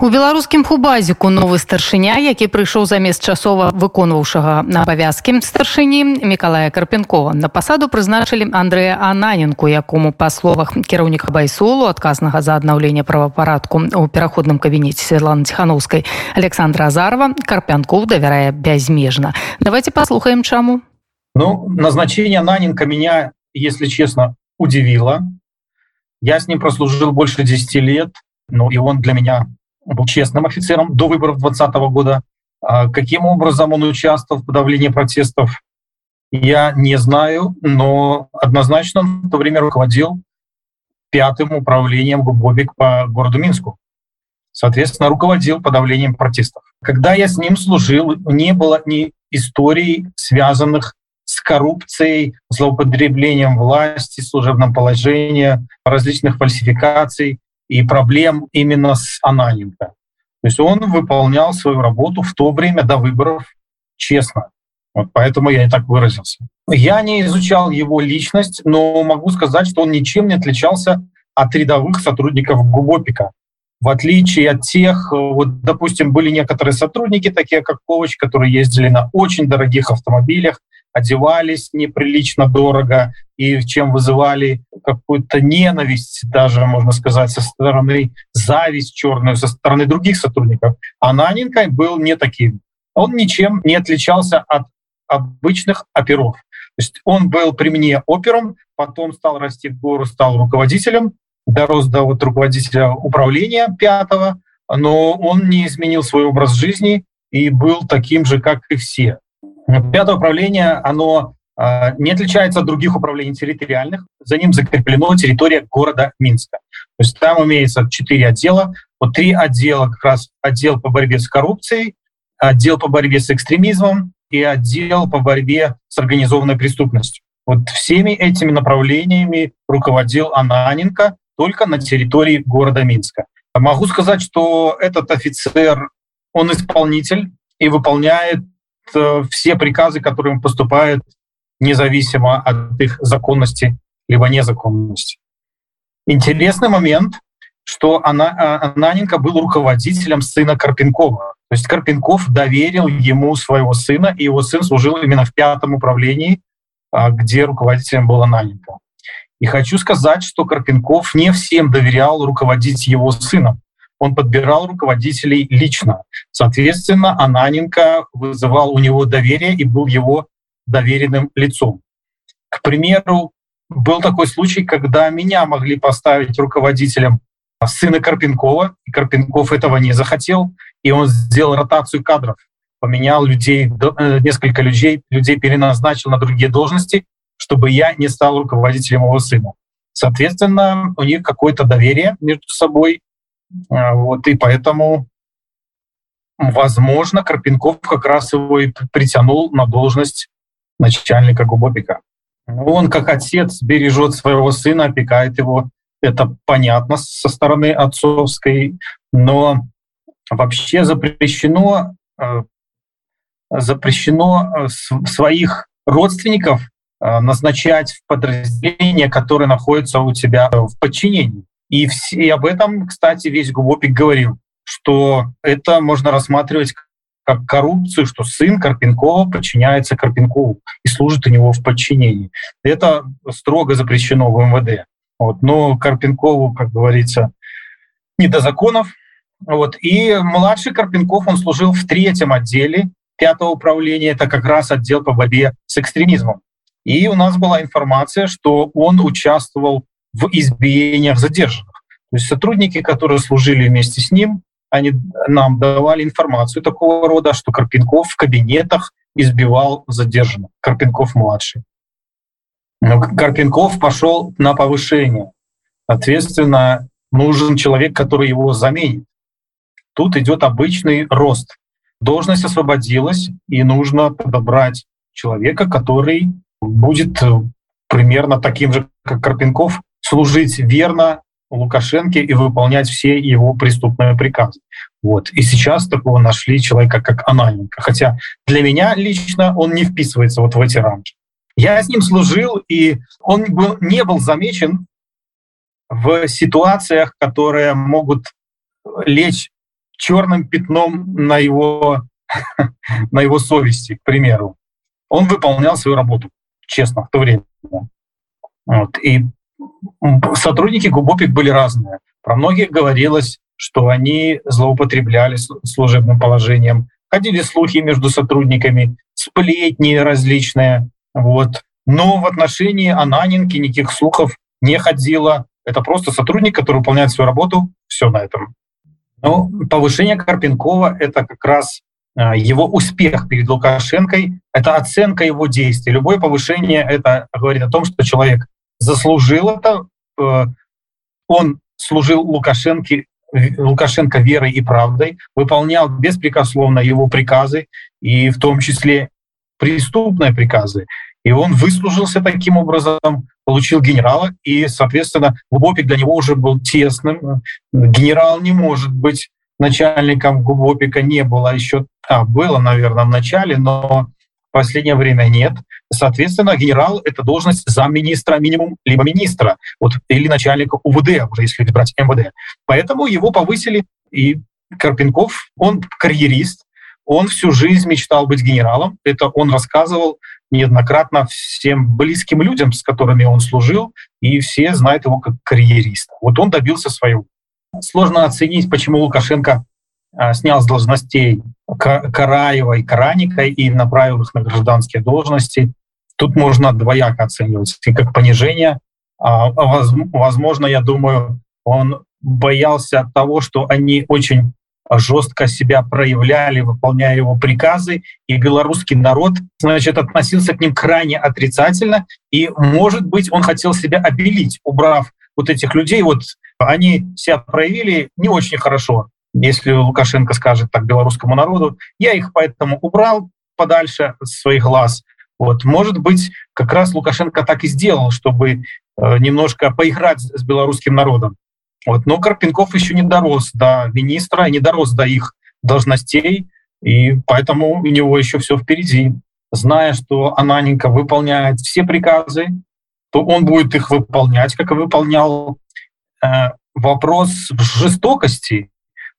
У беларускім хубазіку новы старшыня які прыйшоў замест часова выконваўшага на абавязкі старшыні мікалая карпенкова. На пасаду прызначылі Андрэя ананенку якому па словах кіраўніка байсолу адказнага за аднаўленне правапарадку у пераходным кабінеце Светланы ціхановскай Александра азарова карпянков давярае бязмежна. Давайте послухаем чаму. Ну назначение ананенко меня если честно удивило. Я с ним прослужил больше 10 лет но и он для меня был честным офицером до выборов 2020 года. А каким образом он участвовал в подавлении протестов, я не знаю, но однозначно он в то время руководил пятым управлением Губобик по городу Минску. Соответственно, руководил подавлением протестов. Когда я с ним служил, не было ни историй, связанных с коррупцией, злоупотреблением власти, служебном положении, различных фальсификаций и проблем именно с Ананенко. То есть он выполнял свою работу в то время до выборов честно. Вот поэтому я и так выразился. Я не изучал его личность, но могу сказать, что он ничем не отличался от рядовых сотрудников Губопика. В отличие от тех, вот, допустим, были некоторые сотрудники, такие как Ковач, которые ездили на очень дорогих автомобилях, одевались неприлично дорого и чем вызывали какую-то ненависть, даже, можно сказать, со стороны зависть черную, со стороны других сотрудников. А Наненко был не таким. Он ничем не отличался от обычных оперов. То есть он был при мне опером, потом стал расти в гору, стал руководителем, дорос до вот руководителя управления пятого, но он не изменил свой образ жизни и был таким же, как и все. Пятое управление, оно э, не отличается от других управлений территориальных. За ним закреплено территория города Минска. То есть там имеется четыре отдела. Вот три отдела, как раз отдел по борьбе с коррупцией, отдел по борьбе с экстремизмом и отдел по борьбе с организованной преступностью. Вот всеми этими направлениями руководил Ананенко только на территории города Минска. Могу сказать, что этот офицер, он исполнитель и выполняет все приказы, которые им поступают, независимо от их законности либо незаконности. Интересный момент, что она, а, Ананенко был руководителем сына Карпенкова. То есть Карпенков доверил ему своего сына, и его сын служил именно в пятом управлении, а, где руководителем был Ананенко. И хочу сказать, что Карпенков не всем доверял руководить его сыном он подбирал руководителей лично. Соответственно, Ананенко вызывал у него доверие и был его доверенным лицом. К примеру, был такой случай, когда меня могли поставить руководителем сына Карпенкова, и Карпенков этого не захотел, и он сделал ротацию кадров, поменял людей, э, несколько людей, людей переназначил на другие должности, чтобы я не стал руководителем его сына. Соответственно, у них какое-то доверие между собой, вот, и поэтому, возможно, Карпенков как раз его и притянул на должность начальника Губопика. Он, как отец, бережет своего сына, опекает его. Это понятно со стороны отцовской, но вообще запрещено, э, запрещено э, своих родственников э, назначать в подразделения, которые находятся у тебя в подчинении. И, все, и об этом, кстати, весь Губопик говорил, что это можно рассматривать как коррупцию, что сын Карпенкова подчиняется Карпенкову и служит у него в подчинении. Это строго запрещено в МВД. Вот. Но Карпенкову, как говорится, не до законов. Вот. И младший Карпенков, он служил в третьем отделе пятого управления, это как раз отдел по борьбе с экстремизмом. И у нас была информация, что он участвовал в избиениях задержанных. То есть сотрудники, которые служили вместе с ним, они нам давали информацию такого рода, что Карпенков в кабинетах избивал задержанных. Карпенков-младший. Но Карпенков пошел на повышение. Соответственно, нужен человек, который его заменит. Тут идет обычный рост. Должность освободилась, и нужно подобрать человека, который будет примерно таким же, как Карпенков, служить верно Лукашенко и выполнять все его преступные приказы. Вот. И сейчас такого нашли человека, как Ананенко. Хотя для меня лично он не вписывается вот в эти рамки. Я с ним служил, и он был, не был замечен в ситуациях, которые могут лечь черным пятном на его, на его совести, к примеру. Он выполнял свою работу, честно, в то время. Вот. И сотрудники Губопик были разные. Про многих говорилось, что они злоупотребляли служебным положением, ходили слухи между сотрудниками, сплетни различные. Вот. Но в отношении Ананинки никаких слухов не ходило. Это просто сотрудник, который выполняет свою работу. Все на этом. Но повышение Карпенкова — это как раз а, его успех перед Лукашенкой, это оценка его действий. Любое повышение — это говорит о том, что человек заслужил это, он служил Лукашенке, Лукашенко верой и правдой, выполнял беспрекословно его приказы, и в том числе преступные приказы. И он выслужился таким образом, получил генерала, и, соответственно, Губопик для него уже был тесным. Генерал не может быть начальником Губопика, не было еще, а, было, наверное, в начале, но в последнее время нет. Соответственно, генерал — это должность замминистра минимум, либо министра, вот, или начальника УВД, уже если брать МВД. Поэтому его повысили, и Карпенков, он карьерист, он всю жизнь мечтал быть генералом. Это он рассказывал неоднократно всем близким людям, с которыми он служил, и все знают его как карьериста. Вот он добился своего. Сложно оценить, почему Лукашенко снял с должностей Караева и Караника и направил их на гражданские должности. Тут можно двояко оценивать, как понижение. А, возможно, я думаю, он боялся того, что они очень жестко себя проявляли, выполняя его приказы, и белорусский народ, значит, относился к ним крайне отрицательно, и, может быть, он хотел себя обелить, убрав вот этих людей, вот они себя проявили не очень хорошо, если Лукашенко скажет так белорусскому народу, я их поэтому убрал подальше с своих глаз. Вот, может быть, как раз Лукашенко так и сделал, чтобы э, немножко поиграть с белорусским народом. Вот. Но Карпенков еще не дорос до министра, не дорос до их должностей, и поэтому у него еще все впереди. Зная, что Ананенко выполняет все приказы, то он будет их выполнять, как и выполнял. Э, вопрос в жестокости,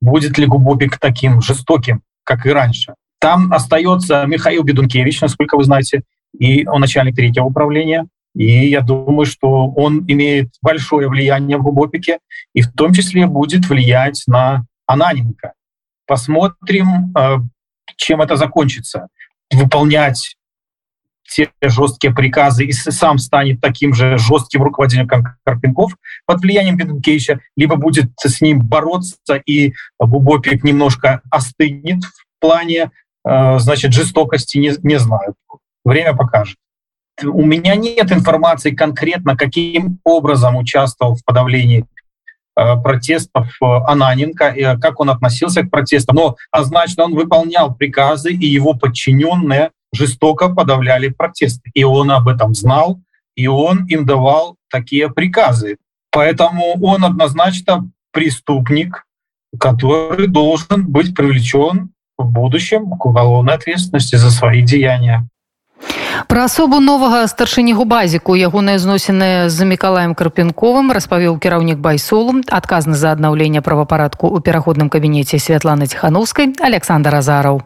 будет ли Губопик таким жестоким, как и раньше. Там остается Михаил Бедункевич, насколько вы знаете, и он начальник третьего управления. И я думаю, что он имеет большое влияние в Губопике и в том числе будет влиять на Ананенко. Посмотрим, э, чем это закончится. Выполнять те жесткие приказы и сам станет таким же жестким руководителем, как Карпенков под влиянием Бенкевича, либо будет с ним бороться, и Бубопик немножко остынет в плане э, значит, жестокости, не, не знаю. Время покажет. У меня нет информации конкретно, каким образом участвовал в подавлении э, протестов э, Ананенко, как он относился к протестам. Но однозначно он выполнял приказы, и его подчиненные жестоко подавляли протесты. И он об этом знал, и он им давал такие приказы. Поэтому он однозначно преступник, который должен быть привлечен в будущем к уголовной ответственности за свои деяния. Пра асобу новага старшынігу базіку ягоныя зносіны з мікалаем карпенковым распавёў кіраўнік байсолу адказны за аднаўленне правапарадку ў пераходным кабінеце святланы ціхановскай александр азараў